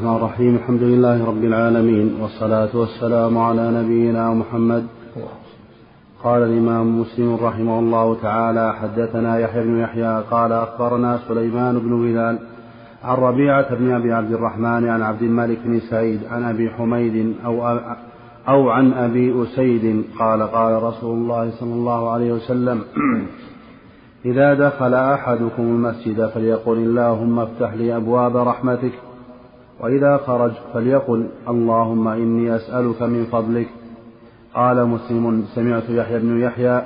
الرحمن الرحيم. الحمد لله رب العالمين والصلاة والسلام على نبينا محمد. قال الإمام مسلم رحمه الله تعالى حدثنا يحيى بن يحيى قال أخبرنا سليمان بن بلال عن ربيعة بن أبي عبد الرحمن عن عبد الملك بن سعيد عن أبي حميد أو أو عن أبي أسيد قال قال رسول الله صلى الله عليه وسلم إذا دخل أحدكم المسجد فليقل اللهم افتح لي أبواب رحمتك وإذا خرج فليقل اللهم إني أسألك من فضلك. قال مسلم سمعت يحيى بن يحيى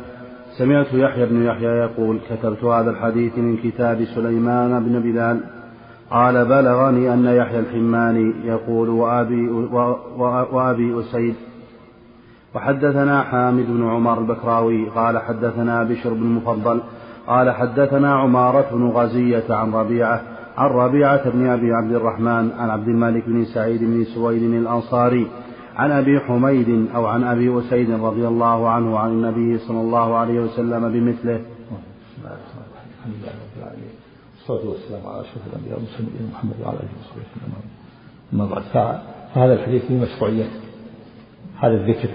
سمعت يحيى بن يحيى يقول كتبت هذا الحديث من كتاب سليمان بن بلال. قال بلغني أن يحيى الحماني يقول وأبي, وأبي أسيد. وحدثنا حامد بن عمر البكراوي. قال حدثنا بشر بن مفضل. قال حدثنا عمارة بن غزية عن ربيعة. عن ربيعة بن أبي عبد الرحمن عن عبد الملك بن سعيد بن سويد الأنصاري عن أبي حميد أو عن أبي أسيد رضي الله عنه عن النبي صلى الله عليه وسلم بمثله. الصلاة والسلام على أشرف الأنبياء والمرسلين محمد وعلى آله وصحبه وسلم أما بعد فهذا الحديث فيه مشروعية. هذا الذكر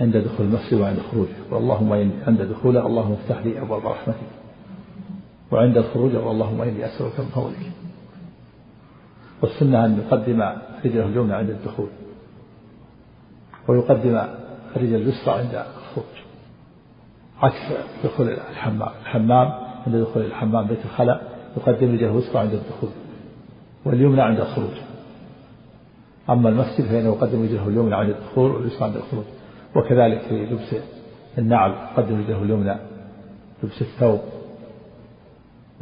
عند دخول المسجد وعند خروجه. واللهم عند دخوله اللهم افتح لي أبواب رحمتك. وعند الخروج اللهم إني أسألك من فضلك. والسنة أن يقدم رجله اليمنى عند الدخول. ويقدم الرجل اليسرى عند الخروج. عكس دخول الحمام. الحمام عند دخول الحمام بيت الخلاء يقدم رجله اليسرى عند الدخول. واليمنى عند الخروج. أما المسجد فإنه يقدم رجله اليمنى عند الدخول واليسرى عند الخروج. وكذلك في لبس النعل يقدم رجله اليمنى لبس الثوب.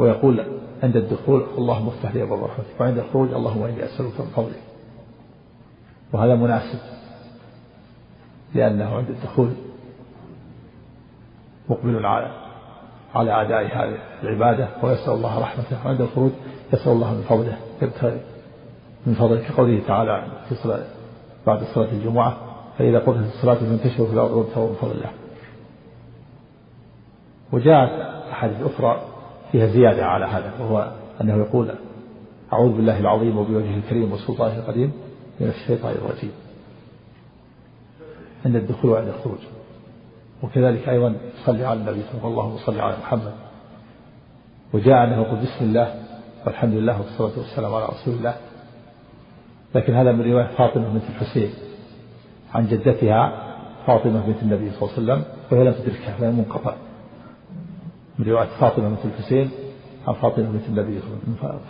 ويقول عند الدخول اللهم افتح لي أبواب رحمتك وعند الخروج اللهم إني أسألك من فضلك وهذا مناسب لأنه عند الدخول مقبل على على اعداء هذه العبادة ويسأل الله رحمته. وعند الخروج يسأل الله من فضله. يبتغي من فضله كقوله تعالى في صلاة بعد صلاة الجمعة. فإذا قضت الصلاة فانتشروا في الأرض وابتغوا من فضل الله وجاءت أحاديث أخرى فيها زيادة على هذا وهو أنه يقول أعوذ بالله العظيم وبوجهه الكريم وسلطانه القديم من الشيطان الرجيم. عند الدخول وعند الخروج. وكذلك أيضا صلي على النبي صلى الله عليه وسلم على محمد. وجاء أنه يقول بسم الله والحمد لله والصلاة والسلام على رسول الله. لكن هذا من رواية فاطمة بنت الحسين. عن جدتها فاطمة بنت النبي صلى الله عليه وسلم وهي لم تدركها فهي منقطع من رواية فاطمة بنت الحسين عن فاطمة بنت النبي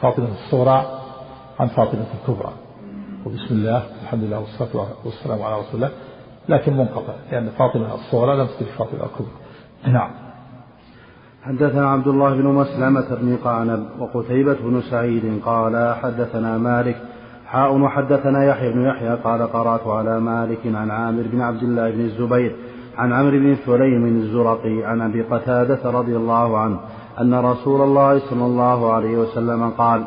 فاطمة الصغرى عن فاطمة الكبرى. وبسم الله الحمد لله والصلاة والسلام على رسول الله. لكن منقطع لأن فاطمة الصغرى لم تدرك فاطمة الكبرى. نعم. حدثنا عبد الله بن مسلمة بن قعنب وقتيبة بن سعيد قال حدثنا مالك. حاء وحدثنا يحيى بن يحيى قال قرأت على مالك عن عامر بن عبد الله بن الزبير عن عمرو بن سليم الزرقي عن أبي قتادة رضي الله عنه أن رسول الله صلى الله عليه وسلم قال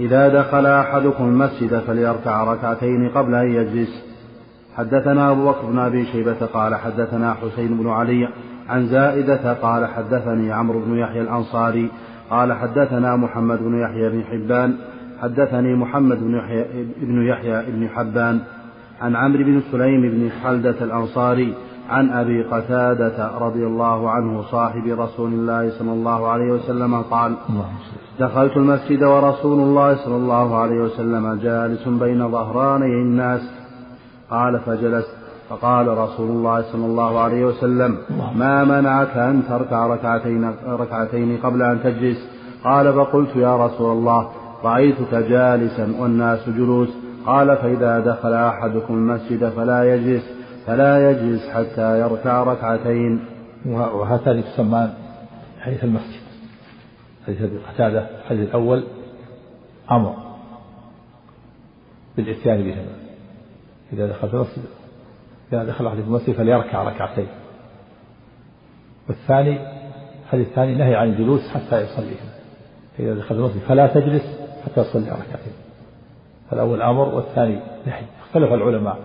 إذا دخل أحدكم المسجد فليركع ركعتين قبل أن يجلس. حدثنا أبو بكر بن أبي شيبة قال حدثنا حسين بن علي عن زائدة قال حدثني عمرو بن يحيى الأنصاري قال حدثنا محمد بن يحيى بن حبان حدثني محمد بن يحيى بن يحيى بن حبان عن عمرو بن سليم بن خلدة الأنصاري عن أبي قتادة رضي الله عنه صاحب رسول الله صلى الله عليه وسلم قال دخلت المسجد ورسول الله صلى الله عليه وسلم جالس بين ظهراني الناس. قال فجلست. فقال رسول الله صلى الله عليه وسلم ما منعك أن تركع ركعتين, ركعتين قبل أن تجلس؟ قال فقلت يا رسول الله رأيتك جالسا والناس جلوس. قال فإذا دخل أحدكم المسجد فلا يجلس. فلا يجلس حتى يركع ركعتين. وهاتان تسمان حديث المسجد. حديث أبي قتادة الحديث الأول أمر بالإتيان بهما إذا دخل في المسجد إذا دخل أحد المسجد فليركع ركعتين. والثاني الحديث الثاني نهي عن الجلوس حتى يصليهما فاذا دخل المسجد فلا تجلس حتى يصلي ركعتين. فالأول أمر والثاني نهي. اختلف العلماء.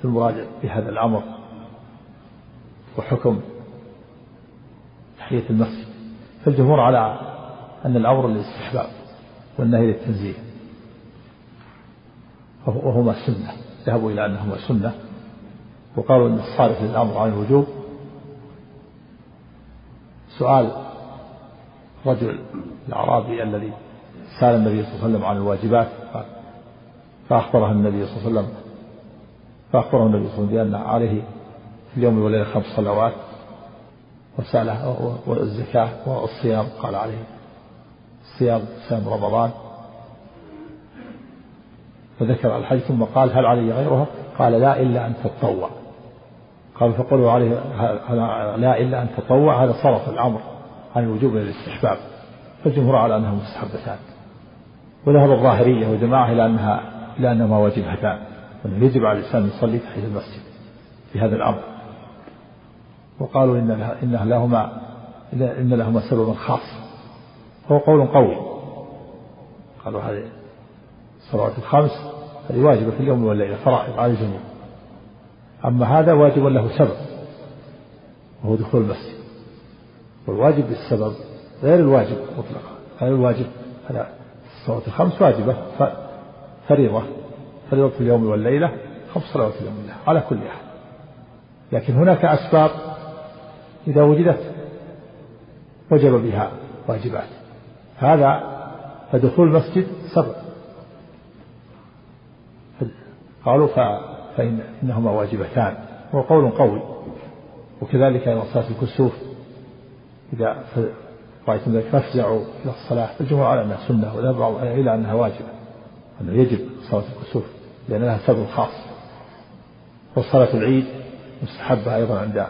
في المراد بهذا الأمر وحكم تحية المسجد. فالجمهور على أن الأمر للاستحباب والنهي للتنزيه. وهما سنة. ذهبوا إلى أنهما سنة. وقالوا أن الصارف للأمر عن الوجوب. سؤال رجل الأعرابي الذي سأل النبي صلى الله عليه وسلم عن الواجبات فأخبره النبي صلى الله عليه وسلم فأخبره النبي صلى الله عليه وسلم بأن عليه في اليوم والليلة خمس صلوات وسأله والزكاة والصيام قال عليه الصيام صيام رمضان. فذكر الحج ثم قال هل علي غيرها؟ قال لا إلا أن تتطوع. قال فقلوا عليه لا إلا أن تطوع هذا صرف الأمر عن الوجوب إلى الاستحباب فالجمهور على أنها مستحبتان وذهب الظاهرية وجماعة إلى أنها إلى أنهما واجبتان. وأنه يجب على الإنسان أن يصلي تحية المسجد في هذا الأمر. وقالوا إن لها إن لهما إن لهما سببا خاص. هو قول قوي. قالوا هذه الصلوات الخمس هذه واجبة في اليوم والليلة فرائض على الجميع. أما هذا واجب له سبب وهو دخول المسجد. والواجب بالسبب غير الواجب مطلقا غير الواجب الصلوات الخمس واجبة فريضة. في اليوم والليلة خمس صلوات اليوم والليلة على كل أحد لكن هناك أسباب إذا وجدت وجب بها واجبات. هذا فدخول المسجد سبب. قالوا فإن إنهما واجبتان. هو قول قوي. وكذلك أيضا صلاة الكسوف. إذا رأيتم ذلك فافزعوا إلى الصلاة. الجمهور على أنها سنة وذهب إلى أنها واجبة. أنه يجب صلاة الكسوف. لأن لها سبب خاص. وصلاة العيد مستحبة أيضا عند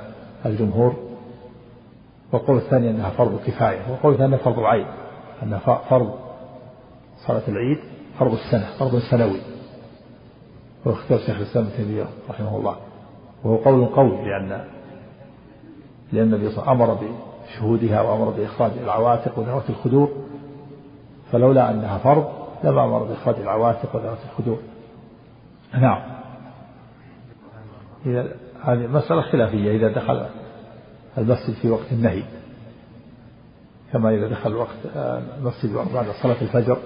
الجمهور. والقول الثاني أنها فرض كفاية والقول الثاني أنها فرض عين أنها فرض صلاة العيد فرض السنة فرض سنوي. واختار شيخ الإسلام ابن تيمية رحمه الله. وهو قول قوي لأن لأن النبي صلى الله عليه وسلم أمر بشهودها وأمر بإخراج العواتق وذوات الخدور. فلولا أنها فرض لما أمر بإخراج العواتق وذوات الخدور. نعم. إذا هذه مسألة خلافية إذا دخل المسجد في وقت النهي. كما إذا دخل وقت المسجد بعد صلاة الفجر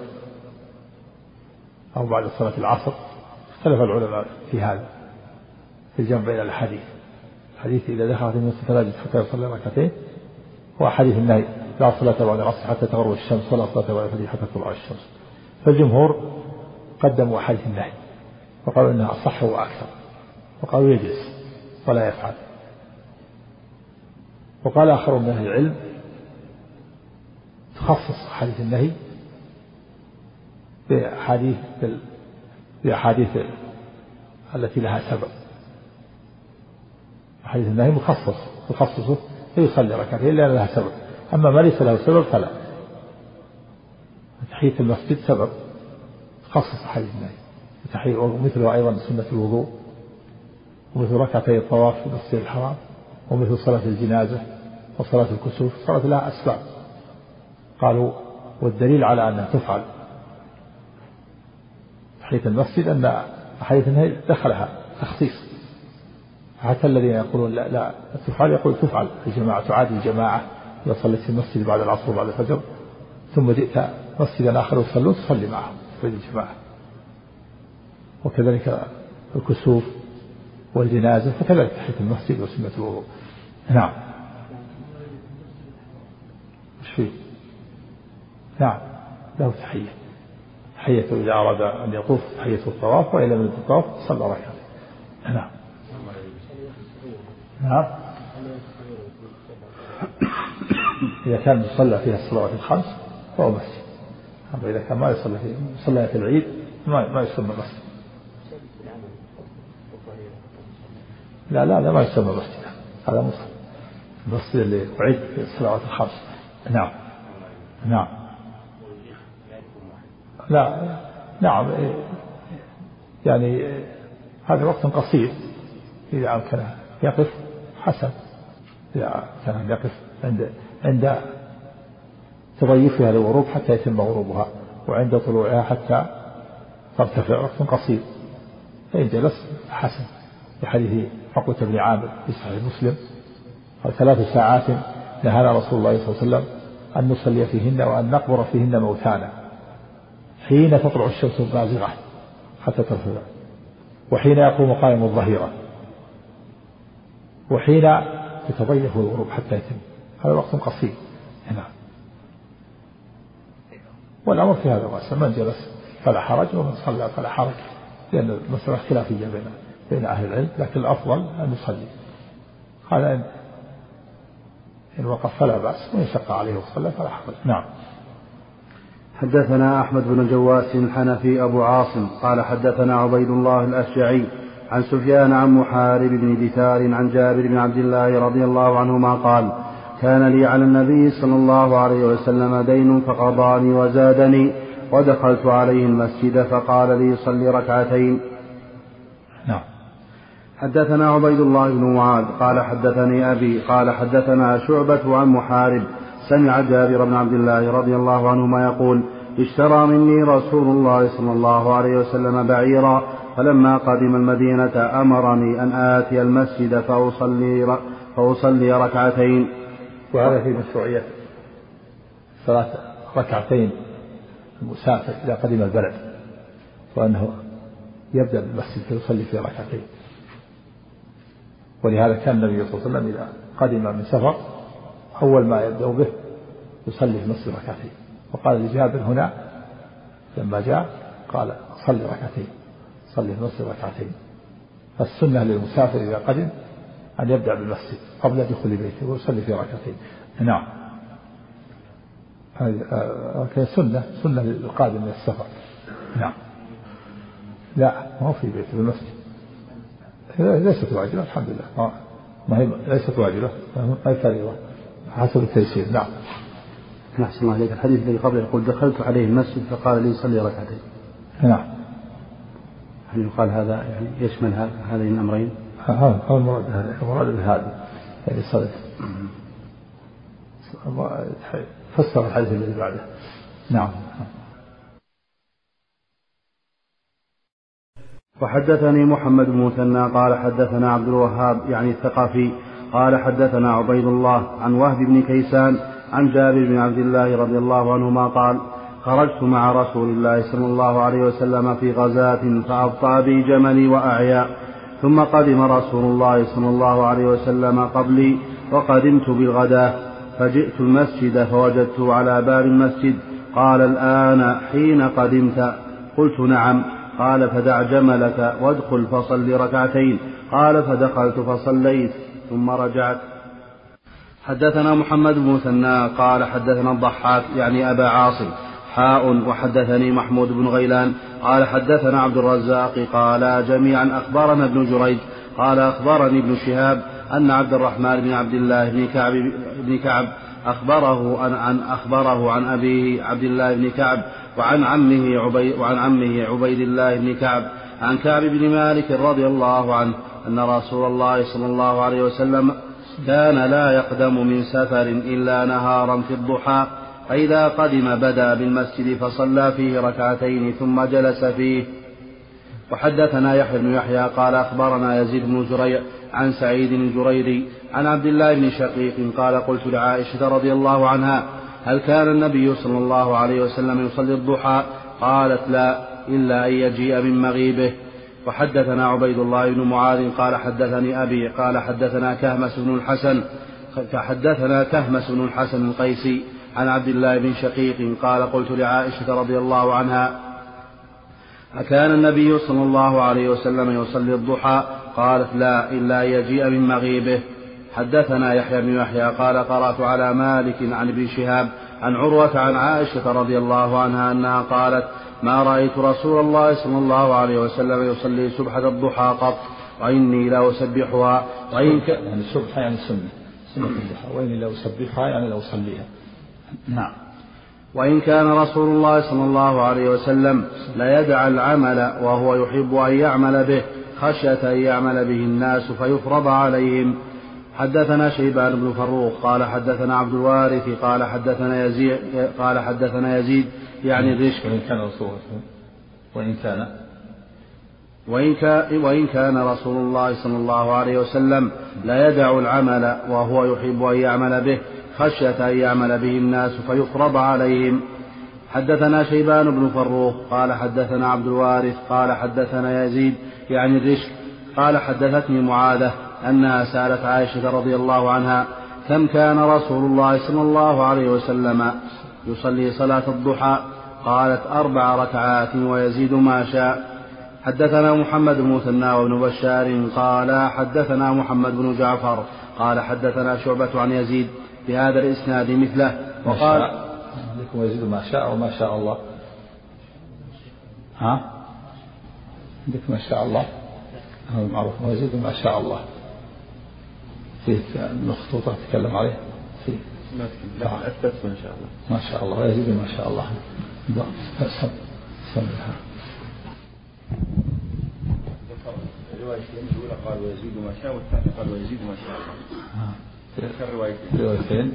أو بعد صلاة العصر. اختلف العلماء في هذا في الجمع بين الأحاديث. حديث إذا دخلت المسجد فلا حتى يصلي ركعتين وحديث النهي لا صلاة بعد العصر حتى تغرب الشمس ولا صلاة بعد الفجر حتى تطلع الشمس. فالجمهور قدموا حديث النهي. وقالوا إنها أصح وأكثر. وقالوا يجلس ولا يفعل. وقال آخر من أهل العلم تخصص حديث النهي بأحاديث بأحاديث التي لها سبب. حديث النهي مخصص تخصصه فيصلي ركعتين لأن لها سبب. أما ما ليس له سبب فلا. تحية المسجد سبب. تخصص حديث النهي. ومثله أيضا سنة الوضوء ومثل ركعتي الطواف في المسجد الحرام ومثل صلاة الجنازة وصلاة الكسوف صلاة لها أسباب. قالوا والدليل على أنها تفعل تحية المسجد أن أحاديث النهي دخلها تخصيص. حتى الذين يقولون لا لا تفعل يقول تفعل. الجماعة تعاد الجماعة إذا صليت في المسجد بعد العصر وبعد الفجر ثم جئت مسجدا آخر يصلون تصلي معهم. في الجماعة وكذلك الكسوف والجنازة فكذلك تحية المسجد وسنة الوضوء نعم. وش فيه؟ نعم. له تحية. تحية إذا أراد أن يطوف تحية الطواف وإن لم الطواف صلى ركعتين. نعم. نعم. إذا كان يصلى فيها الصلوات الخمس فهو مسجد. أما إذا كان ما يصلى فيه صلاة العيد ما ما يسمى مسجد. لا لا لا ما يسمى مسجد. هذا مسجد. المسجد اللي أعد في الصلوات الخمس. نعم. نعم. لا نعم يعني هذا وقت قصير. إذا أمكن يقف حسن. إذا كان يقف عند عند تضيفها للغروب حتى يتم غروبها وعند طلوعها حتى ترتفع. وقت قصير. فإن جلس حسن. في حديث عقبة بن عامر في صحيح مسلم قال ثلاث ساعات نهانا رسول الله صلى الله عليه وسلم أن نصلي فيهن وأن نقبر فيهن موتانا. حين تطلع الشمس البازغة حتى ترفض وحين يقوم قائم الظهيرة. وحين يتضيف الغروب حتى يتم. هذا وقت قصير. نعم والأمر في هذا الواسع من جلس فلا حرج ومن صلى فلا حرج لأن المسألة خلافية بين بين أهل العلم لكن الأفضل أن يصلي. قال إن إن وقف فلا بأس وإن شق عليه وصلى فلا حرج. نعم. حدثنا أحمد بن جواس الحنفي أبو عاصم قال حدثنا عبيد الله الأشجعي عن سفيان عن محارب بن دثار عن جابر بن عبد الله رضي الله عنهما قال كان لي على النبي صلى الله عليه وسلم دين فقضاني وزادني ودخلت عليه المسجد فقال لي صل ركعتين. نعم. حدثنا عبيد الله بن معاذ قال حدثني أبي قال حدثنا شعبة عن محارب سمع جابر بن عبد الله رضي الله عنهما يقول اشترى مني رسول الله صلى الله عليه وسلم بعيرا فلما قدم المدينة أمرني أن آتي المسجد فأصلي فأصلي ركعتين. وهذا في مشروعية صلاة ركعتين المسافر إذا قدم البلد وأنه يبدأ بالمسجد فيصلي في ركعتين ولهذا كان النبي صلى الله عليه وسلم إذا قدم من سفر أول ما يبدأ به يصلي في المسجد ركعتين. وقال لجابر هنا. لما جاء قال صل ركعتين. صلي في المسجد ركعتين. فالسنة للمسافر إذا قدم أن يبدأ بالمسجد قبل دخول بيته ويصلي في ركعتين. نعم. هذه آه، سنة سنة للقادم من السفر. نعم. لا ما هو في بيته في المسجد. ليست واجبة الحمد لله. ما هي ليست واجبة. ما هي فريضة حسب التيسير. نعم. أحسن الله عليك الحديث الذي قبله يقول دخلت عليه المسجد فقال لي صلي ركعتين نعم. هل يقال هذا يعني يشمل هذين الأمرين؟ هذا هو المراد المراد بهذا. يعني صلي فسر الحديث الذي بعده. نعم. وحدثني محمد بن مثنى قال حدثنا عبد الوهاب يعني الثقفي قال حدثنا عبيد الله عن وهب بن كيسان عن جابر بن عبد الله رضي الله عنهما قال خرجت مع رسول الله صلى الله عليه وسلم في غزاة فأبطأ بي جملي وأعيا. ثم قدم رسول الله صلى الله عليه وسلم قبلي وقدمت بالغداة. فجئت المسجد فوجدته على باب المسجد. قال الآن حين قدمت؟ قلت نعم. قال فدع جملك وادخل فصل ركعتين. قال فدخلت فصليت ثم رجعت. حدثنا محمد بن مثنى قال حدثنا الضحاك يعني أبا عاصم حاء وحدثني محمود بن غيلان. قال حدثنا عبد الرزاق قال جميعا أخبرنا ابن جريج. قال أخبرني ابن شهاب أن عبد الرحمن بن عبد الله بن كعب بن كعب أخبره عن, عن أخبره عن أبيه عبد الله بن كعب وعن عمه عبيد وعن عمه عبيد الله بن كعب عن كعب بن مالك رضي الله عنه أن رسول الله صلى الله عليه وسلم كان لا يقدم من سفر إلا نهارا في الضحى فإذا قدم بدا بالمسجد فصلى فيه ركعتين ثم جلس فيه وحدثنا يحيى بن يحيى قال أخبرنا يزيد بن زريع عن سعيد الجريري عن عبد الله بن شقيق قال قلت لعائشة رضي الله عنها هل كان النبي صلى الله عليه وسلم يصلي الضحى؟ قالت لا إلا أن يجيء من مغيبه. وحدثنا عبيد الله بن معاذ قال حدثني أبي قال حدثنا كهمس بن الحسن حدثنا كهمس بن الحسن القيسي عن عبد الله بن شقيق قال قلت لعائشة رضي الله عنها أكان النبي صلى الله عليه وسلم يصلي الضحى؟ قالت لا إلا يجيء من مغيبه. حدثنا يحيى بن يحيى قال قرأت على مالك عن ابن شهاب عن عروة عن عائشة رضي الله عنها أنها قالت ما رأيت رسول الله صلى الله عليه وسلم يصلي سبحة الضحى قط وإني لأسبحها وإن ك... يعني السبحة يعني السنة سنة الضحى. وإني لأسبحها يعني لأصليها نعم. وإن كان رسول الله صلى الله عليه وسلم لا يدع العمل وهو يحب أن يعمل به خشية أن يعمل به الناس فيفرض عليهم. حدثنا شيبان بن فروخ قال حدثنا عبد الوارث قال حدثنا يزيد قال حدثنا يزيد يعني الرشك وإن كان رسول وإن كان. وإن كان, وإن كان رسول الله صلى الله عليه وسلم لا يدع العمل وهو يحب أن يعمل به خشية أن يعمل به الناس فيفرض عليهم. حدثنا شيبان بن فروخ قال حدثنا عبد الوارث قال حدثنا يزيد يعني الرشك قال حدثتني معاذة أنها سألت عائشة رضي الله عنها كم كان رسول الله صلى الله عليه وسلم يصلي صلاة الضحى؟ قالت أربع ركعات ويزيد ما شاء. حدثنا محمد بن مثنى وابن بشار قال حدثنا محمد بن جعفر قال حدثنا شعبة عن يزيد بهذا الإسناد مثله. وقال عندكم يزيد ما شاء وما شاء الله. ها؟ عندك ما شاء الله. هذا معروف. ويزيد ما شاء الله. في المخطوطة تتكلم عليه. في ما لا أثبت ما شاء الله. ما شاء الله. ويزيد ما شاء الله. سم سم الروايتين الأولى قال ويزيد ما شاء والثانية قال ويزيد ما شاء الله.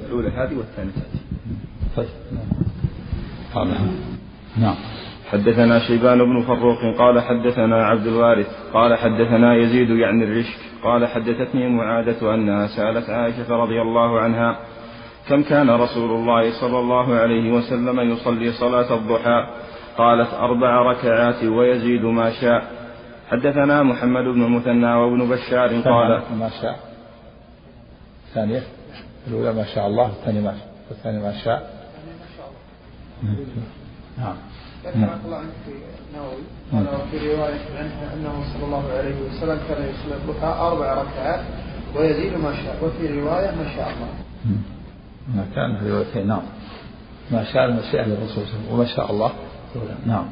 الأولى هذه والثانية. تأتي طيب نعم. نعم حدثنا شيبان بن فروق قال حدثنا عبد الوارث قال حدثنا يزيد يعني الرشك قال حدثتني معاذة أنها سألت عائشة رضي الله عنها كم كان رسول الله صلى الله عليه وسلم يصلي صلاة الضحى؟ قالت أربع ركعات ويزيد ما شاء. حدثنا محمد بن المثنى وابن بشار قال ما شاء. الثانية الأولى ما شاء الله الثانية ما شاء الثانية ما شاء. نعم. ذكر الله عنك في النووي قال وفي رواية عنه أنه صلى الله عليه وسلم كان يصلي الضحى أربع ركعات ويزيد ما شاء وفي رواية ما شاء الله. ما كان في روايتين نعم. ما شاء المشيئة للرسول وما شاء الله. نعم.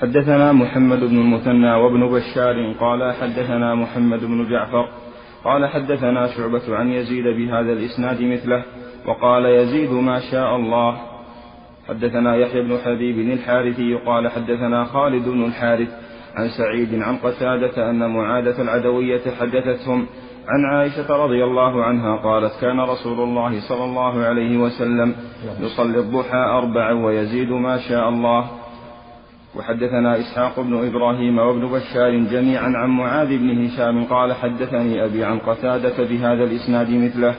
حدثنا محمد بن المثنى وابن بشار قال حدثنا محمد بن جعفر قال حدثنا شعبة عن يزيد بهذا الإسناد مثله وقال يزيد ما شاء الله. حدثنا يحيى بن حبيب الحارثي قال حدثنا خالد بن الحارث عن سعيد عن قتادة أن معادة العدوية حدثتهم. عن عائشة رضي الله عنها قالت كان رسول الله صلى الله عليه وسلم يصلي الضحى أربعا ويزيد ما شاء الله. وحدثنا إسحاق بن إبراهيم وابن بشار جميعا عن معاذ بن هشام قال حدثني أبي عن قتادة بهذا الإسناد مثله.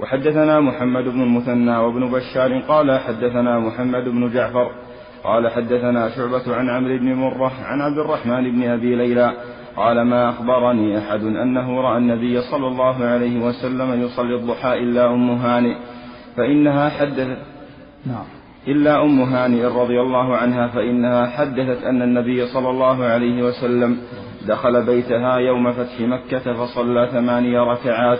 وحدثنا محمد بن المثنى وابن بشار قال حدثنا محمد بن جعفر قال حدثنا شعبة عن عمرو بن مرة عن عبد الرحمن بن أبي ليلى قال ما أخبرني أحد أنه رأى النبي صلى الله عليه وسلم يصلي الضحى إلا أم هانئ فإنها حدثت نعم. إلا أم هانئ رضي الله عنها فإنها حدثت أن النبي صلى الله عليه وسلم دخل بيتها يوم فتح مكة فصلى ثماني ركعات.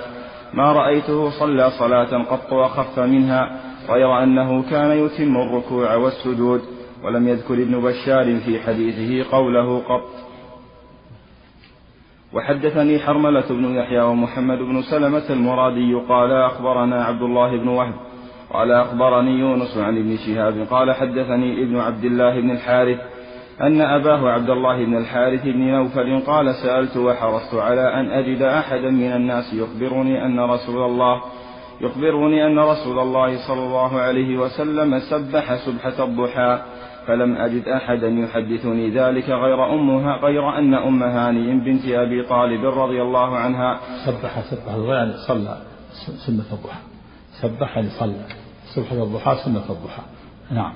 ما رأيته صلى صلاة قط وخف منها غير أنه كان يتم الركوع والسجود ولم يذكر ابن بشار في حديثه قوله قط. وحدثني حرملة بن يحيى ومحمد بن سلمة المرادي قال أخبرنا عبد الله بن وهب قال أخبرني يونس عن ابن شهاب قال حدثني ابن عبد الله بن الحارث أن أباه عبد الله بن الحارث بن نوفل قال سألت وحرصت على أن أجد أحدا من الناس يخبرني أن رسول الله يخبرني أن رسول الله صلى الله عليه وسلم سبح سبحة الضحى فلم أجد أحدا يحدثني ذلك غير أمها غير أن أم هاني بنت أبي طالب رضي الله عنها. سبح سبح يعني صلى سنة الضحى سبح يعني صلى. سبحة الضحى سنة الضحى. نعم.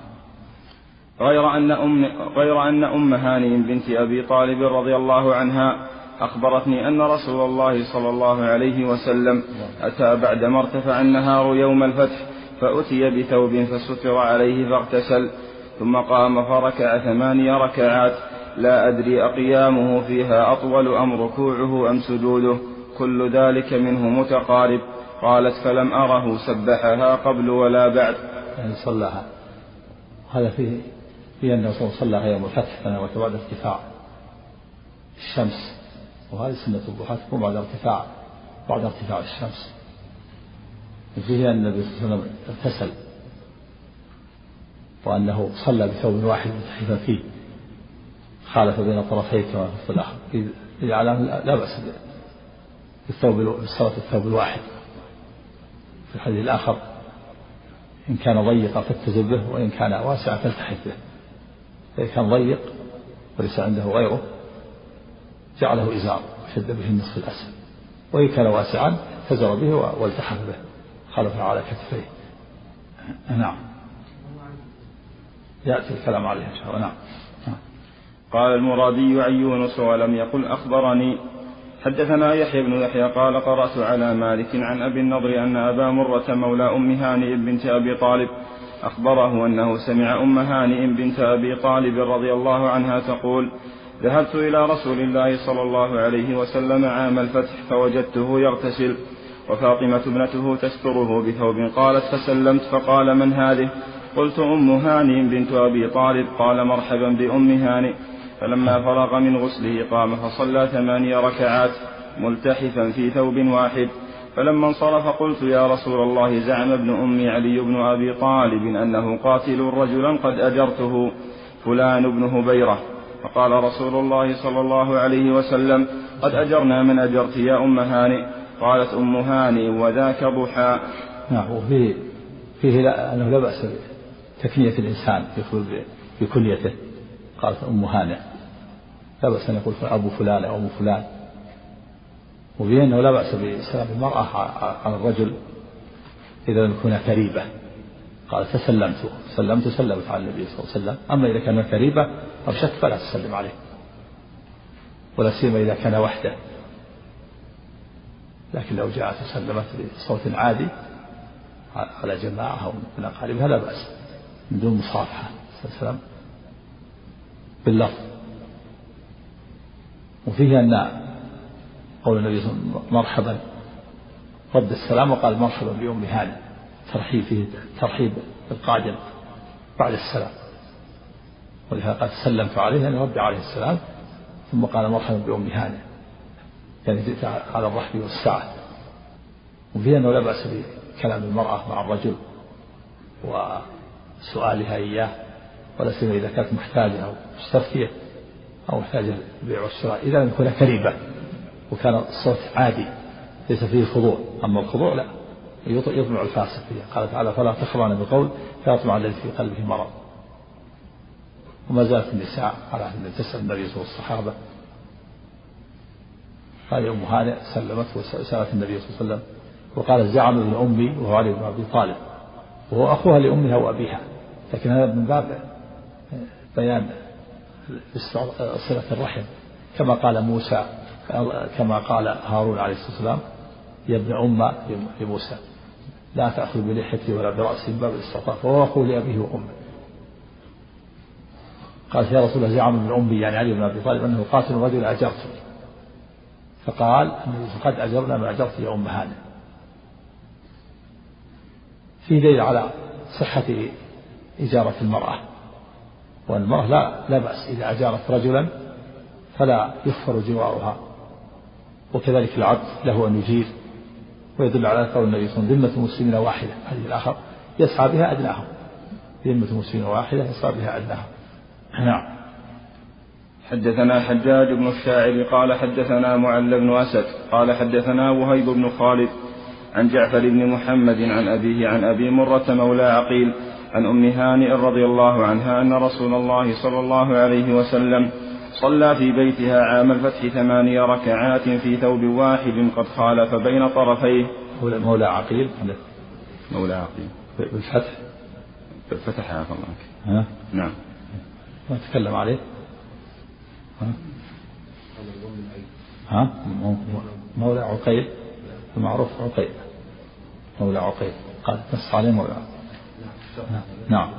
غير أن أم غير أن أم هاني بنت أبي طالب رضي الله عنها أخبرتني أن رسول الله صلى الله عليه وسلم أتى بعدما ارتفع النهار يوم الفتح فأتي بثوب فستر عليه فاغتسل ثم قام فركع ثماني ركعات. لا أدري أقيامه فيها أطول أم ركوعه أم سجوده كل ذلك منه متقارب. قالت فلم أره سبحها قبل ولا بعد. يعني صلاها هذا فيه في أنه صلى يوم الفتح فنوت بعد ارتفاع. الشمس وهذه سنة الضحى تكون بعد ارتفاع بعد ارتفاع الشمس. وفيه أن النبي صلى الله عليه وسلم اغتسل. وأنه صلى بثوب واحد متحفا فيه. خالف بين طرفيه كما في في على لا بأس بالثوب بالصلاة الثوب الواحد. في الحديث الآخر. إن كان ضيقا فاتزل به وإن كان واسعا فالتحف به. فإن كان ضيق وليس عنده غيره جعله إزار وشد به النصف الأسفل. وإن كان واسعا اتزر به والتحف به. خلفه على كتفيه. نعم. يأتي الكلام عليه إن شاء الله. نعم. قال المرادي عن يونس ولم يقل أخبرني حدثنا يحيى بن يحيى قال قرأت على مالك عن أبي النضر أن أبا مرة مولى أم هانئ بنت أبي طالب أخبره أنه سمع أم هانئ بنت أبي طالب رضي الله عنها تقول ذهبت إلى رسول الله صلى الله عليه وسلم عام الفتح فوجدته يغتسل وفاطمة ابنته تستره بثوب قالت فسلمت. فقال من هذه؟ قلت أم هانئ بنت أبي طالب. قال مرحبا بأم هانئ. فلما فرغ من غسله قام فصلى ثماني ركعات ملتحفا في ثوب واحد. فلما انصرف قلت يا رسول الله زعم ابن أمي علي بن أبي طالب أنه قاتل رجلا قد أجرته فلان بن هبيرة. فقال رسول الله صلى الله عليه وسلم قد أجرنا من أجرت يا أم هانئ. قالت أم هانئ وذاك ضحى. نعم وفيه فيه لا أنه لا بأس بتكنية الإنسان بكنيته قالت أم هانئ لا بأس أن يقول أبو فلان أو أم فلان. وفيه أنه لا بأس بسلام المرأة على الرجل إذا لم يكون كريبة. قال تسلمت سلمت سلمت على النبي صلى الله عليه وسلم. أما إذا كان كريبة أو شك فلا تسلم عليه. ولا سيما إذا كان وحده. لكن لو جاءت وسلمت بصوت عادي على جماعة أو من أقاربها لا بأس من دون مصافحة وسلم. باللفظ وفيه أن قول النبي صلى الله عليه وسلم مرحبا رد السلام وقال مرحبا بأم هانئ ترحيب فيه ترحيب بالقادم بعد السلام. ولهذا قال سلمت عليه أن رد عليه السلام ثم قال مرحبا بأم هانئ يعني جئت على الرحب والسعة. وفيه أنه لا بأس بكلام المرأة مع الرجل وسؤالها إياه. ولا سيما إذا كانت محتاجة أو مستفتية أو محتاجة للبيع والشراء إذا لم يكون كريبة وكان الصوت عادي ليس فيه خضوع. أما الخضوع لا يطمع الفاسق فيها. قال تعالى فلا تخضعن بقول فيطمع الذي في قلبه مرض. وما زالت النساء على أن تسأل النبي صلى الله عليه وسلم الصحابة. قال أم هانئ سلمت وسألت النبي صلى الله عليه وسلم وقال زعم ابن أمي وهو علي بن أبي طالب وهو أخوها لأمها وأبيها. لكن هذا من باب بيان صلة الرحم كما قال موسى كما قال هارون عليه الصلاة والسلام يا ابن أم لموسى لا تأخذ بلحيتي ولا برأسي من باب الاستعطاف وهو أخو لأبيه وأمه. قالت يا رسول الله زعم ابن أمي يعني علي بن أبي طالب أنه قاتل رجل أجرته فقال قد أجرنا ما أجرت يا أم هانئ في دليل على صحة إجارة المرأة. وأن المرأة لا لا بأس إذا أجارت رجلا فلا يكفر جوارها. وكذلك العبد له أن يجير ويدل على قول النبي صلى الله عليه وسلم ذمة المسلمين واحدة. هذه الآخر يسعى بها أدناهم. ذمة المسلمين واحدة يسعى بها أدناهم. نعم. حدثنا حجاج بن الشاعر قال حدثنا معل بن أسد قال حدثنا وهيب بن خالد عن جعفر بن محمد عن أبيه عن أبي مرة مولى عقيل عن أم هانئ رضي الله عنها أن رسول الله صلى الله عليه وسلم صلى في بيتها عام الفتح ثماني ركعات في ثوب واحد قد خالف بين طرفيه. مولى عقيل؟ مولى عقيل. بالفتح؟ فتحها الله ها؟ نعم. ما تكلم عليه. ها؟ ها؟ مولى عقيل؟ المعروف عقيل. مولى عقيل. قال نص عليه مولى عقيل. نعم.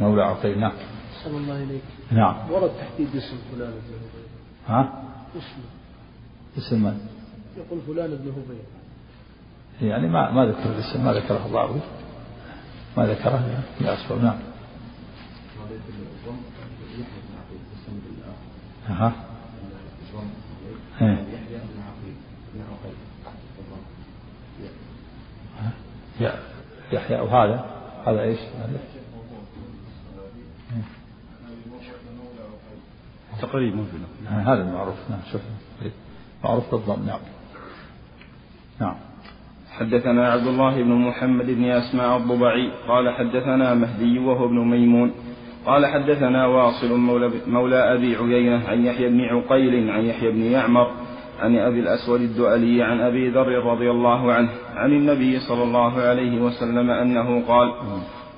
مولى عقيل نعم. أحسن الله إليك. نعم. ورد تحديد اسم فلان بن هبيل. ها؟ اسمه اسم من؟ يقول فلان بن هبيل. يعني ما ما ذكر الاسم ما ذكره الضابط ما ذكره لأسباب نعم. ها إيه. يحيى وهذا؟ هذا إيش؟ تقريب موجود هذا المعروف. نعم شوف. معروف بالضم نعم. نعم. حدثنا عبد الله بن محمد بن أسماء الضبعي قال حدثنا مهدي وهو ابن ميمون. قال حدثنا واصل مولى, مولى أبي عيينة عن يحيى بن عقيل عن يحيى بن يعمر عن أبي الأسود الدؤلي عن أبي ذر رضي الله عنه عن النبي صلى الله عليه وسلم أنه قال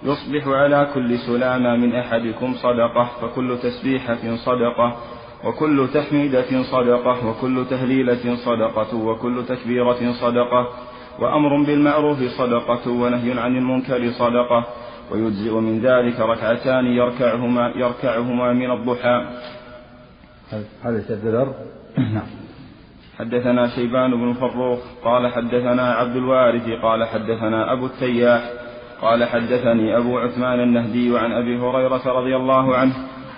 يصبح على كل سلامة من أحدكم صدقة فكل تسبيحة صدقة وكل تحميدة صدقة وكل تهليلة صدقة وكل تكبيرة صدقة وأمر بالمعروف صدقة ونهي عن المنكر صدقة ويجزئ من ذلك ركعتان يركعهما يركعهما من الضحى. هذا الدرر نعم. حدثنا شيبان بن فروخ قال حدثنا عبد الوارث قال حدثنا أبو التياح قال حدثني أبو عثمان النهدي عن أبي هريرة رضي الله عنه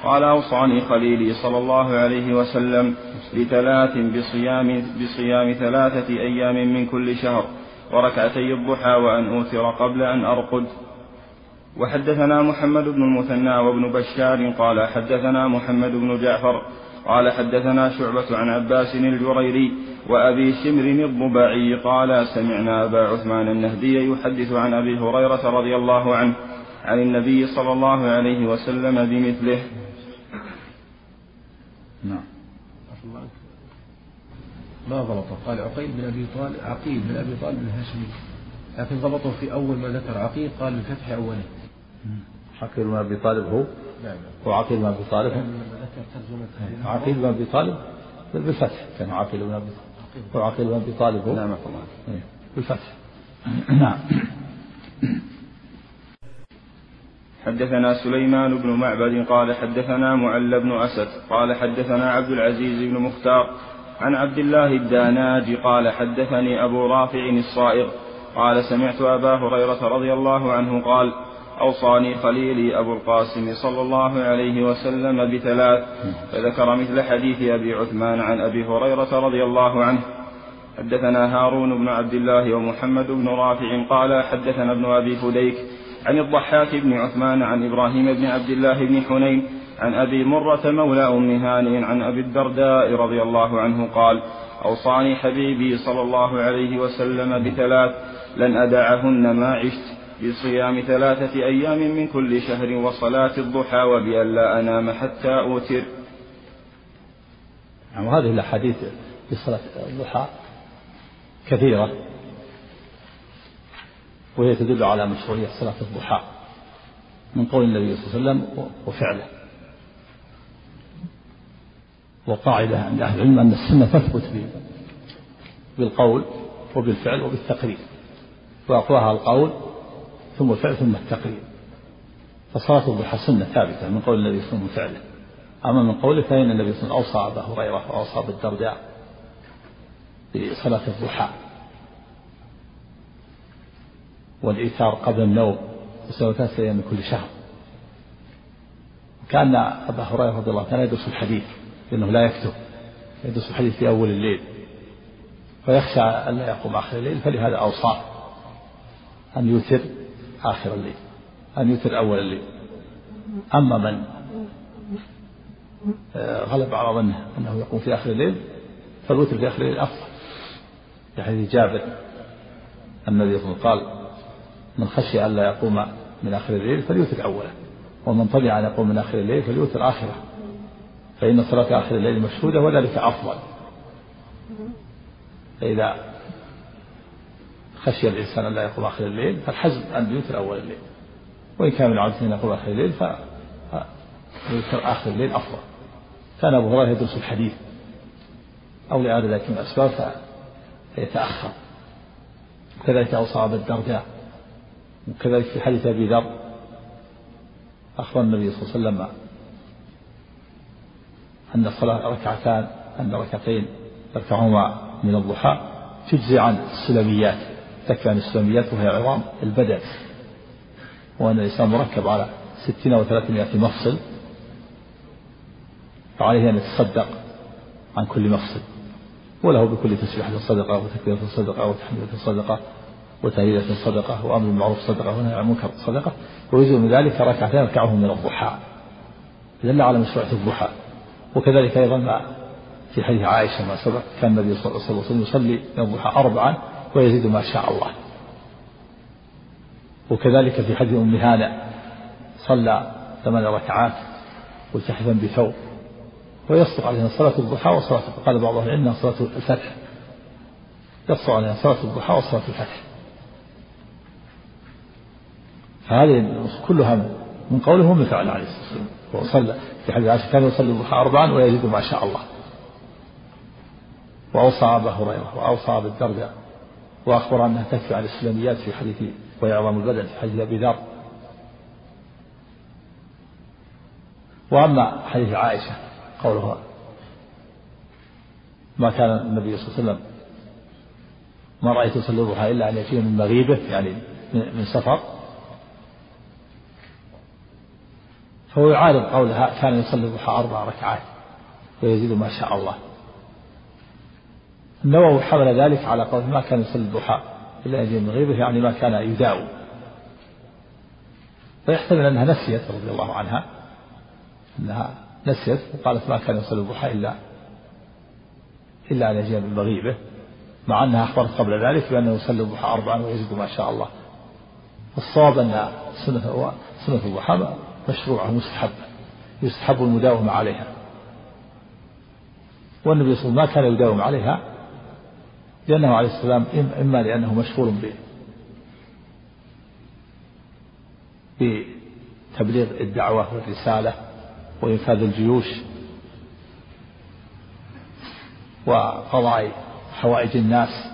قال أوصاني خليلي صلى الله عليه وسلم بثلاث بصيام بصيام ثلاثة أيام من كل شهر وركعتي الضحى وأن أوتر قبل أن أرقد. وحدثنا محمد بن المثنى وابن بشار قال حدثنا محمد بن جعفر قال حدثنا شعبة عن عباس الجريري وأبي شمر الضبعي قال سمعنا أبا عثمان النهدي يحدث عن أبي هريرة رضي الله عنه عن النبي صلى الله عليه وسلم بمثله. نعم. ما ضبطه؟ قال عقيل بن أبي طالب عقيل بن أبي طالب الهاشمي. لكن ضبطه في أول ما ذكر عقيل قال بفتح أوله. عقيل بن أبي طالب هو؟ هو عقيل بن أبي طالب. ذكر ترجمة عقيل بن أبي طالب بالفتح كان عقيل بن أبي طالب. هو عقيل بن أبي طالب هو؟ نعم إيه، بالفتح. نعم. حدثنا سليمان بن معبد قال حدثنا معل بن أسد قال حدثنا عبد العزيز بن مختار عن عبد الله الداناج قال حدثني أبو رافع الصائغ قال سمعت أبا هريرة رضي الله عنه قال أوصاني خليلي أبو القاسم صلى الله عليه وسلم بثلاث فذكر مثل حديث أبي عثمان عن أبي هريرة رضي الله عنه. حدثنا هارون بن عبد الله ومحمد بن رافع قال حدثنا ابن أبي فديك عن الضحاك بن عثمان عن إبراهيم بن عبد الله بن حنين عن أبي مرة مولى أم هانئ عن أبي الدرداء رضي الله عنه قال أوصاني حبيبي صلى الله عليه وسلم بثلاث لن أدعهن ما عشت. بصيام ثلاثة أيام من كل شهر وصلاة الضحى وبألا أنام حتى أوتر. نعم وهذه الأحاديث في صلاة الضحى كثيرة وهي تدل على مشروعية صلاة الضحى من قول النبي صلى الله عليه وسلم وفعله. وقاعدة عند أهل العلم أن السنة تثبت بالقول وبالفعل وبالتقرير وأقواها القول ثم الفعل ثم التقرير الضحى سنة ثابتة من قول النبي صلى الله عليه وسلم. وفعله أما من قوله فإن النبي صلى الله عليه وسلم أوصى أبا هريرة وأوصى بالدرداء بصلاة الضحى. والإيثار قبل النوم وسوى ثلاثة أيام من كل شهر. كأن أبا هريرة رضي الله عنه يدرس الحديث لأنه لا يكتب. يدرس الحديث في أول الليل. فيخشى أن لا يقوم آخر الليل فلهذا أوصاه أن يوتر. آخر الليل أن يوتر أول الليل. أما من؟ آه، غلب على ظنه أنه يقوم في آخر الليل فالوتر في آخر الليل أفضل. في حديث جابر النبي صلى الله عليه وسلم قال من خشي ألا يقوم من آخر الليل فليوتر أوله ومن طمع أن يقوم من آخر الليل فليوتر آخره. فإن صلاة آخر الليل مشهودة وذلك أفضل. فإذا خشي الإنسان أن لا يقوم آخر الليل فالحزم أن يوتر أول الليل. وإن كان من عادته أن يقوم آخر الليل فيوتر آخر الليل أفضل. كان أبو هريرة يدرس الحديث. أو لأراد ذلك من الأسباب فيتأخر. وكذلك أوصى أبا الدرداء. وكذلك في حديث أبي ذر أخبر النبي صلى الله عليه وسلم أن الصلاة ركعتان أن ركعتين تركعهما من الضحى تجزي عن السلميات. تكفي عن السلميات وهي عظام البدن. وأن الإنسان مركب على ستين وثلاثمائة مفصل فعليه أن يتصدق عن كل مفصل. وله بكل تسبيحة صدقة وتكبيرة صدقة وتحميدة صدقة وتهليلة صدقة وأمر بالمعروف صدقة ونهي عن المنكر صدقة. ويجزء من ذلك ركعتين يركعه من الضحى. دل على مشروعية الضحى. وكذلك أيضا في حديث عائشة ما سبق كان النبي صلى الله عليه وسلم يصلي من الضحى أربعا ويزيد ما شاء الله. وكذلك في حديث أم هانة صلى ثمان ركعات ملتحفا بثوب ويصدق عليها صلاة الضحى وصلاة قال بعض أهل العلم صلاة الفتح. يصدق عليها صلاة الضحى وصلاة الفتح. فهذه كلها من قوله ومن فعله عليه الصلاة والسلام. وصلى في حديث عائشة كان يصلي الضحى أربعا ويزيد ما شاء الله. وأوصى أبا هريرة وأوصى أبا الدرداء وأخبر أنها تكفي عن الإسلاميات في حديث ويعظم البدن في حديث أبي ذر. وأما حديث عائشة قولها ما كان النبي صلى الله عليه وسلم ما رأيت يصلي الضحى إلا أن يأتيه من مغيبه يعني من سفر. فهو يعارض قولها كان يصلي الضحى أربع ركعات ويزيد ما شاء الله. النووي حمل ذلك على قول ما كان يصلي الضحى إلا يجي من غيبه يعني ما كان يداوم فيحتمل أنها نسيت رضي الله عنها أنها نسيت وقالت ما كان يصلي الضحى إلا إلا أن يجي من مغيبه مع أنها أخبرت قبل ذلك بأنه يصلي الضحى أربعا ويزيد ما شاء الله. الصواب أن سنة سنة الضحى مشروعة مستحبة يستحب المداومة عليها. والنبي صلى الله عليه وسلم ما كان يداوم عليها لأنه عليه السلام إما لأنه مشغول ب بتبليغ الدعوة والرسالة وإنفاذ الجيوش وقضاء حوائج الناس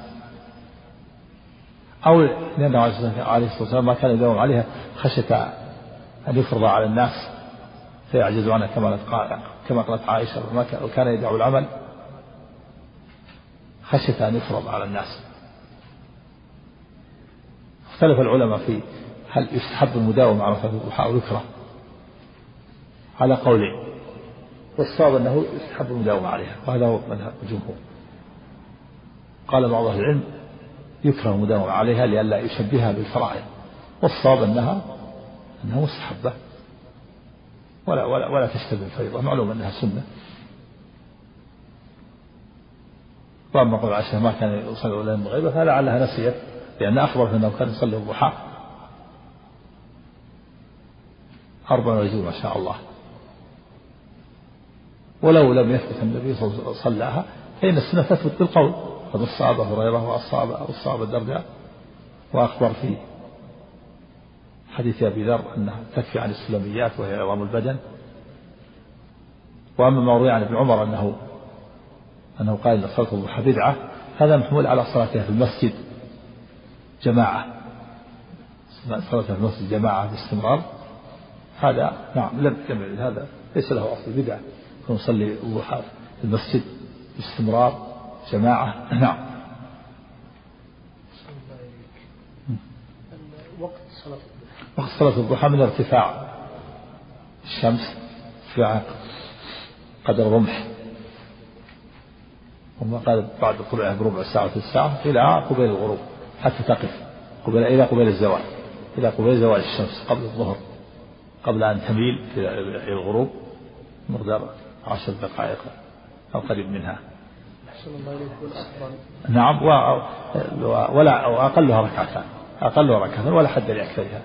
أو لأنه عليه الصلاة والسلام ما كان يداوم عليها خشية أن يفرض على الناس فيعجز عنها كما قالت عائشة وكان يدعو العمل. خشية أن يفرض على الناس. اختلف العلماء في هل يستحب المداومة على صلاة الضحى أو يكره على قولين والصواب أنه يستحب المداومة عليها وهذا هو مذهب الجمهور. قال بعض أهل العلم يكره المداومة عليها لئلا يشبهها بالفرائض والصواب أنها أنها مستحبة. ولا ولا ولا تشتبه الفريضة معلوم أنها سنة. واما قول ما كان يصلي الا المغيبه فلعلها نسيت لأن اخبرت أنه كان يصلي الضحى. أربع وعشرين ما شاء الله. ولو لم يثبت النبي صلى الله عليه وسلم صلاها فإن السنة تثبت بالقول. قد أصاب هريرة وأصاب أصاب الدرداء. وأخبر في حديث أبي ذر أنها تكفي عن السلميات وهي عظام البدن. وأما ما روي عن ابن عمر أنه أنه قال إن صلاة الضحى بدعة هذا محمول على صلاتها في المسجد جماعة. صلاتها في المسجد جماعة باستمرار. هذا نعم لم يعمل هذا ليس له أصل بدعة. نصلي الضحى في المسجد باستمرار جماعة. نعم. وقت صلاة الضحى. وقت صلاة الضحى من ارتفاع الشمس ارتفاع قدر رمح. ثم قال بعد طلوعها بربع ساعة في الساعة إلى قبيل الغروب حتى تقف. قبيل إلى قبيل الزوال. إلى قبيل زوال الشمس قبل الظهر. قبل أن تميل إلى الغروب مقدار عشر دقائق أو قريب منها. نعم و... ولا وأقلها ركعتان. أقلها ركعتان ولا حد لأكثرها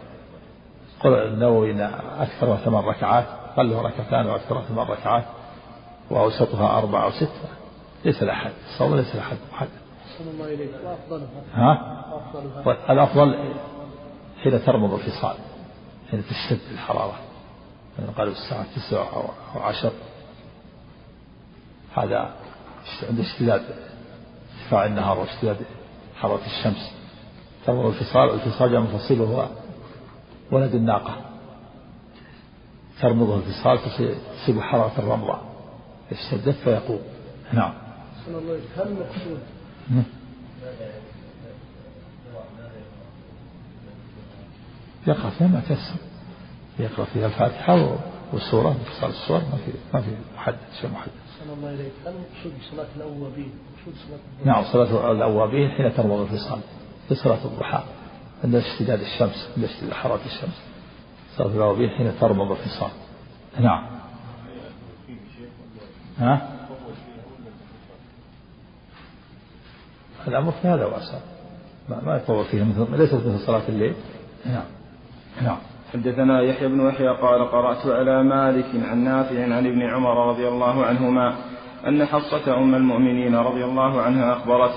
قل النووي إن أكثرها ثمان ركعات أقلها ركعتان وأكثرها ثمان ركعات وأوسطها أربعة أو ستة. ليس له حد الصوم ليس له حد محدد الله إليك. وأفضلها. ها؟ وأفضلها. الأفضل حين ترمض الفصال. حين تشتد الحرارة. قالوا الساعة تسع أو عشر هذا عند اشتداد ارتفاع النهار واشتداد حرارة الشمس. ترمض الفصال الفصال جاء مفصله هو ولد الناقة. ترمضه الفصال تصيب حرارة الرمضة. اشتدت فيقوم. نعم. أحسن الله هل المقصود يقرأ فيها ما تيسر يقرأ فيها الفاتحة والسورة باختصار السور ما في ما في محدد شيء محدد. أحسن الله إليك هل المقصود بصلاة الأوابين؟ مقصود صلاة؟ نعم صلاة الأوابين حين ترمض الفصال في صلاة الضحى عند اشتداد الشمس عند اشتداد حرارة الشمس صلاة الأوابين حين ترمض الفصال نعم ها؟ الأمر في هذا وأسع. ما, ما يطول فيه مثل ليست مثل صلاة الليل. نعم. نعم. حدثنا يحيى بن يحيى قال قرأت على مالك عن نافع عن ابن عمر رضي الله عنهما أن حفصة أم المؤمنين رضي الله عنها أخبرت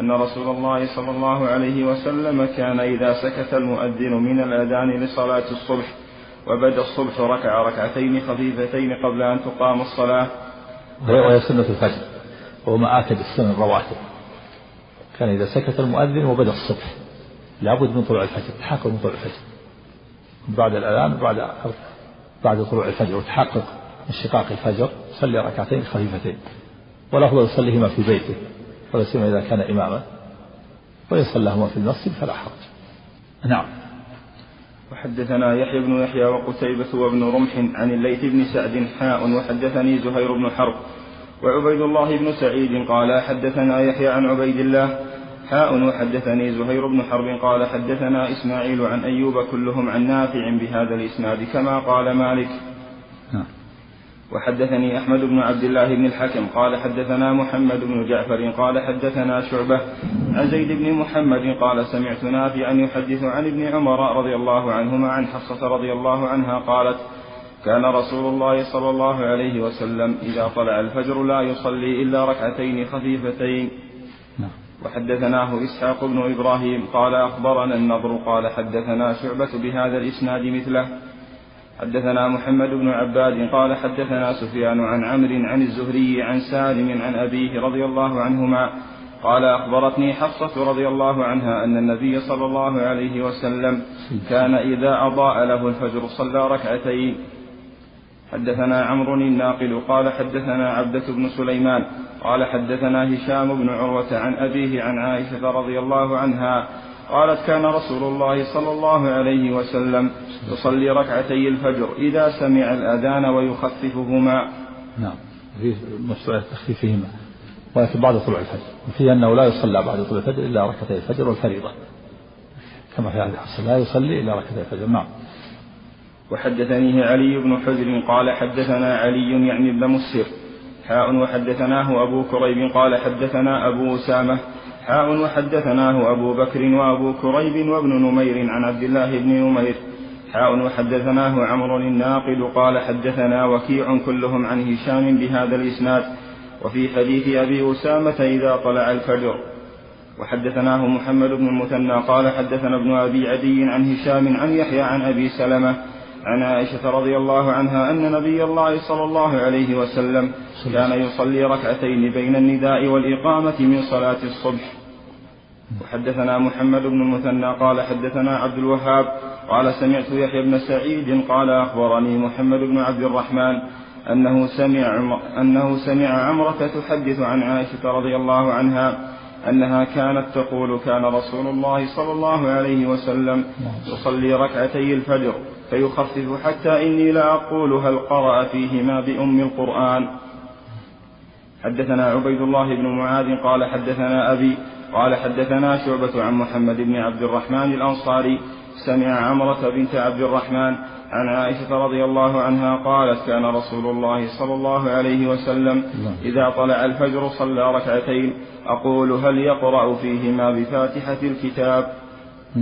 أن رسول الله صلى الله عليه وسلم كان إذا سكت المؤذن من الأذان لصلاة الصبح وبدأ الصبح ركع ركعتين خفيفتين قبل أن تقام الصلاة. وهي سنة الفجر. وهو ما آكد السنن الرواتب. كان إذا سكت المؤذن وبدأ الصبح. لابد من طلوع الفجر تحقق من طلوع الفجر. بعد الأذان وبعد بعد طلوع الفجر وتحقق انشقاق الفجر صلي ركعتين خفيفتين. والأفضل يصليهما في بيته ولا سيما إذا كان إماما. وإن في المسجد فلا حرج. نعم. وحدثنا يحيى بن يحيى وقتيبة وابن رمح عن الليث بن سعد حاء وحدثني زهير بن حرب وعبيد الله بن سعيد قال حدثنا يحيى عن عبيد الله حاء وحدثني زهير بن حرب قال حدثنا إسماعيل عن أيوب كلهم عن نافع بهذا الإسناد كما قال مالك نعم. وحدثني أحمد بن عبد الله بن الحكم قال حدثنا محمد بن جعفر قال حدثنا شعبة عن زيد بن محمد قال سمعت نافعا يحدث عن ابن عمر رضي الله عنهما عن حفصة رضي الله عنها قالت كان رسول الله صلى الله عليه وسلم إذا طلع الفجر لا يصلي إلا ركعتين خفيفتين. نعم. وحدثناه إسحاق بن إبراهيم قال أخبرنا النضر قال حدثنا شعبة بهذا الإسناد مثله. حدثنا محمد بن عباد قال حدثنا سفيان عن عمرو عن الزهري عن سالم عن أبيه رضي الله عنهما قال أخبرتني حفصة رضي الله عنها أن النبي صلى الله عليه وسلم كان إذا أضاء له الفجر صلى ركعتين. حدثنا عمرو الناقل قال حدثنا عبدة بن سليمان قال حدثنا هشام بن عروة عن أبيه عن عائشة رضي الله عنها قالت كان رسول الله صلى الله عليه وسلم يصلي ركعتي الفجر إذا سمع الأذان ويخففهما. نعم في مسألة تخفيفهما ولكن بعد طلوع الفجر وفيه أنه لا يصلى بعد طلوع الفجر إلا ركعتي الفجر والفريضة. كما في هذا لا يصلي إلا ركعتي الفجر نعم. وحدثنيه علي بن حجر قال حدثنا علي يعني ابن مسر حاء وحدثناه أبو كريب قال حدثنا أبو أسامة حاء وحدثناه أبو بكر وأبو كريب وابن نمير عن عبد الله بن نمير. حاء وحدثناه عمرو الناقد قال حدثنا وكيع كلهم عن هشام بهذا الإسناد. وفي حديث أبي أسامة إذا طلع الفجر. وحدثناه محمد بن المثنى قال حدثنا ابن أبي عدي عن هشام عن يحيى عن أبي سلمة. عن عائشة رضي الله عنها أن نبي الله صلى الله عليه وسلم كان يصلي ركعتين بين النداء والإقامة من صلاة الصبح. وحدثنا محمد بن المثنى قال حدثنا عبد الوهاب قال سمعت يحيى بن سعيد قال أخبرني محمد بن عبد الرحمن أنه سمع أنه سمع عمرة تحدث عن عائشة رضي الله عنها أنها كانت تقول كان رسول الله صلى الله عليه وسلم يصلي ركعتي الفجر. فيخفف حتى إني لا أقول هل قرأ فيهما بأم القرآن. حدثنا عبيد الله بن معاذ قال حدثنا أبي قال حدثنا شعبة عن محمد بن عبد الرحمن الأنصاري سمع عمرة بنت عبد الرحمن عن عائشة رضي الله عنها قالت كان رسول الله صلى الله عليه وسلم إذا طلع الفجر صلى ركعتين. أقول هل يقرأ فيهما بفاتحة الكتاب؟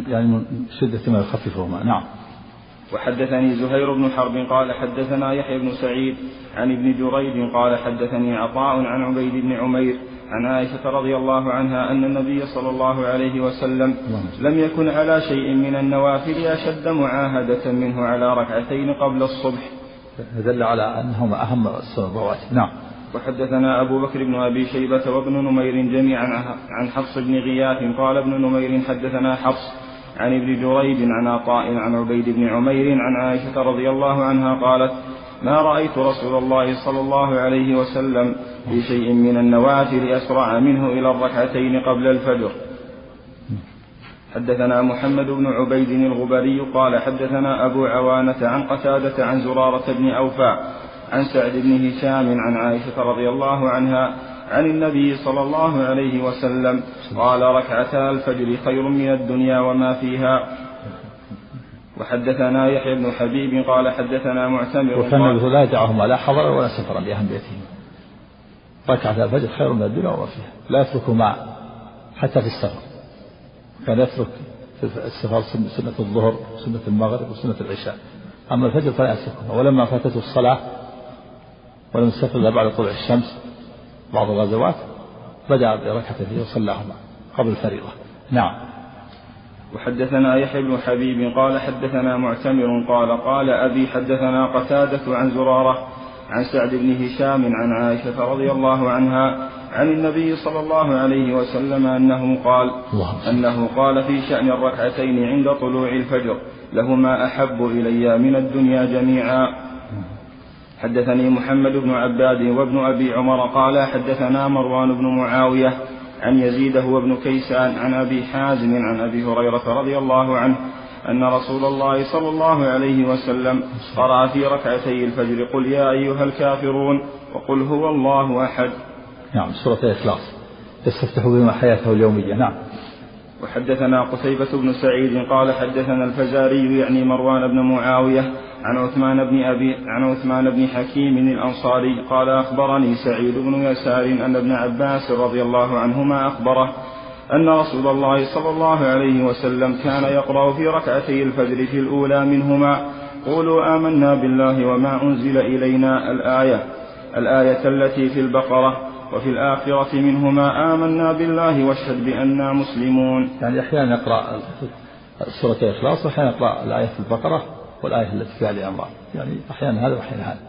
يعني من شدة ما يخففهما. نعم. وحدثني زهير بن حرب قال حدثنا يحيى بن سعيد عن ابن جريج قال حدثني عطاء عن عبيد بن عمير عن عائشة رضي الله عنها أن النبي صلى الله عليه وسلم لم يكن على شيء من النوافل أشد معاهدة منه على ركعتين قبل الصبح. دل على أنهما أهم الرواتب نعم. وحدثنا أبو بكر بن أبي شيبة وابن نمير جميعا عن حفص بن غياث قال ابن نمير حدثنا حفص عن ابن جريج عن عطاء عن عبيد بن عمير عن عائشة رضي الله عنها قالت ما رأيت رسول الله صلى الله عليه وسلم في شيء من النوافل أسرع منه إلى الركعتين قبل الفجر. حدثنا محمد بن عبيد الغبري قال حدثنا أبو عوانة عن قتادة عن زرارة بن أوفى عن سعد بن هشام عن عائشة رضي الله عنها عن النبي صلى الله عليه وسلم. قال ركعتا الفجر خير من الدنيا وما فيها. وحدثنا يحيى بن حبيب قال حدثنا معتمر وكان لا يدعهما لا حضرا ولا سفرا لأهميتهما ركعتا الفجر خير من الدنيا وما فيها. لا يتركهما حتى في السفر. كان يترك في السفر سنة الظهر وسنة المغرب وسنة العشاء. أما الفجر فلا يتركهما. ولما فاتته الصلاة ولم يستفر إلا بعد طلوع الشمس بعض الغزوات بدأ بركعتين وصلاهما قبل الفريضة. نعم. وحدثنا يحيى بن حبيب قال حدثنا معتمر قال قال أبي حدثنا قتادة عن زرارة عن سعد بن هشام عن عائشة رضي الله عنها عن النبي صلى الله عليه وسلم أنه قال أنه قال في شأن الركعتين عند طلوع الفجر لهما أحب إلي من الدنيا جميعا. حدثني محمد بن عباد وابن أبي عمر قال حدثنا مروان بن معاوية عن يزيد هو ابن كيسان عن أبي حازم عن أبي هريرة رضي الله عنه أن رسول الله صلى الله عليه وسلم قرأ في ركعتي الفجر قل يا أيها الكافرون وقل هو الله أحد. نعم سورة الإخلاص. يستفتح بما حياته اليومية. نعم. وحدثنا قتيبة بن سعيد قال حدثنا الفزاري يعني مروان بن معاوية عن عثمان بن أبي عن عثمان بن حكيم الأنصاري قال أخبرني سعيد بن يسار أن ابن عباس رضي الله عنهما أخبره أن رسول الله صلى الله عليه وسلم كان يقرأ في ركعتي الفجر في الأولى منهما. قولوا آمنا بالله وما أنزل إلينا الآية الآية التي في البقرة وفي الآخرة منهما. آمنا بالله واشهد بأننا مسلمون. يعني أحيانا يقرأ سورة الإخلاص وأحيانا يقرأ الآية في البقرة. والآية التي فيها الأمر يعني أحيانا هذا وأحيانا هذا.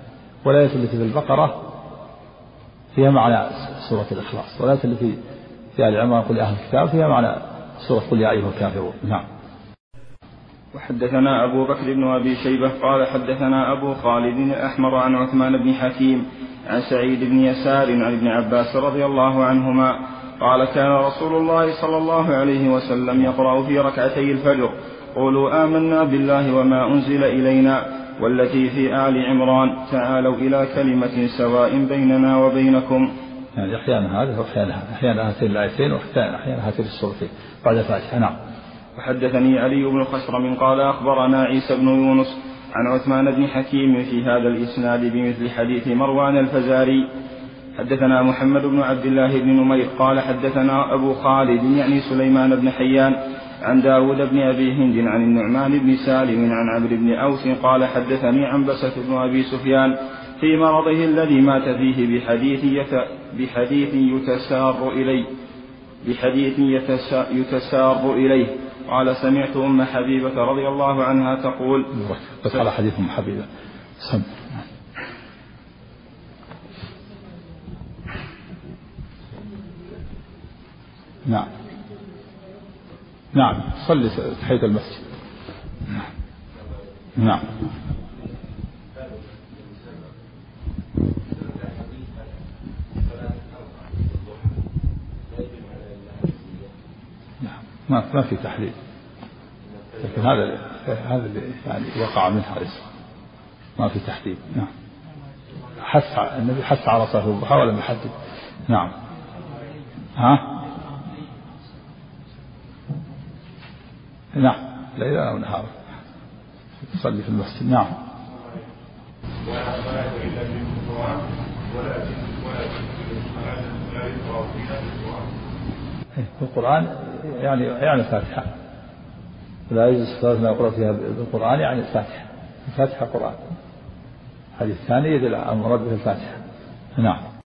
والآية التي في البقرة فيها معنى سورة الإخلاص. والآية التي في آل عمران قل أهل الكتاب فيها معنى سورة قل يا أيها الكافرون. نعم. وحدثنا أبو بكر بن أبي شيبة قال حدثنا أبو خالد الأحمر عن عثمان بن حكيم عن سعيد بن يسار عن ابن عباس رضي الله عنهما قال كان رسول الله صلى الله عليه وسلم يقرأ في ركعتي الفجر قولوا آمنا بالله وما أنزل إلينا والتي في آل عمران. تعالوا إلى كلمة سواء بيننا وبينكم. يعني أحيانا هذا وأحيانا أحيانا هاتين الآيتين وأحيانا هاتين السورتين بعد الفاتحة نعم. وحدثني علي بن خشرم قال أخبرنا عيسى بن يونس عن عثمان بن حكيم في هذا الإسناد بمثل حديث مروان الفزاري. حدثنا محمد بن عبد الله بن نمير قال حدثنا أبو خالد يعني سليمان بن حيان عن داود بن أبي هند عن النعمان بن سالم عن عمرو بن أوس قال حدثني عن بسة بن أبي سفيان في مرضه الذي مات فيه بحديث يت بحديث يتسار إليه. بحديث يتسار إليه. قال سمعت أم حبيبة رضي الله عنها تقول بس على حديث أم حبيبة. سم. نعم. نعم صلي تحية المسجد. نعم. نعم ما ما في تحليل. لكن هذا هذا اللي يعني وقع منه هذا ما في تحديد نعم. حث النبي حث على الضحى ولم يحدد. نعم. ها؟ نعم. ليلا أو نهارا تصلي في المسجد. نعم. في القرآن يعني يعني الفاتحة. لا يجوز الصلاة ما يقرأ فيها بالقرآن يعني الفاتحة. الفاتحة قرآن. الحديث الثاني يدل على المراد به الفاتحة. نعم.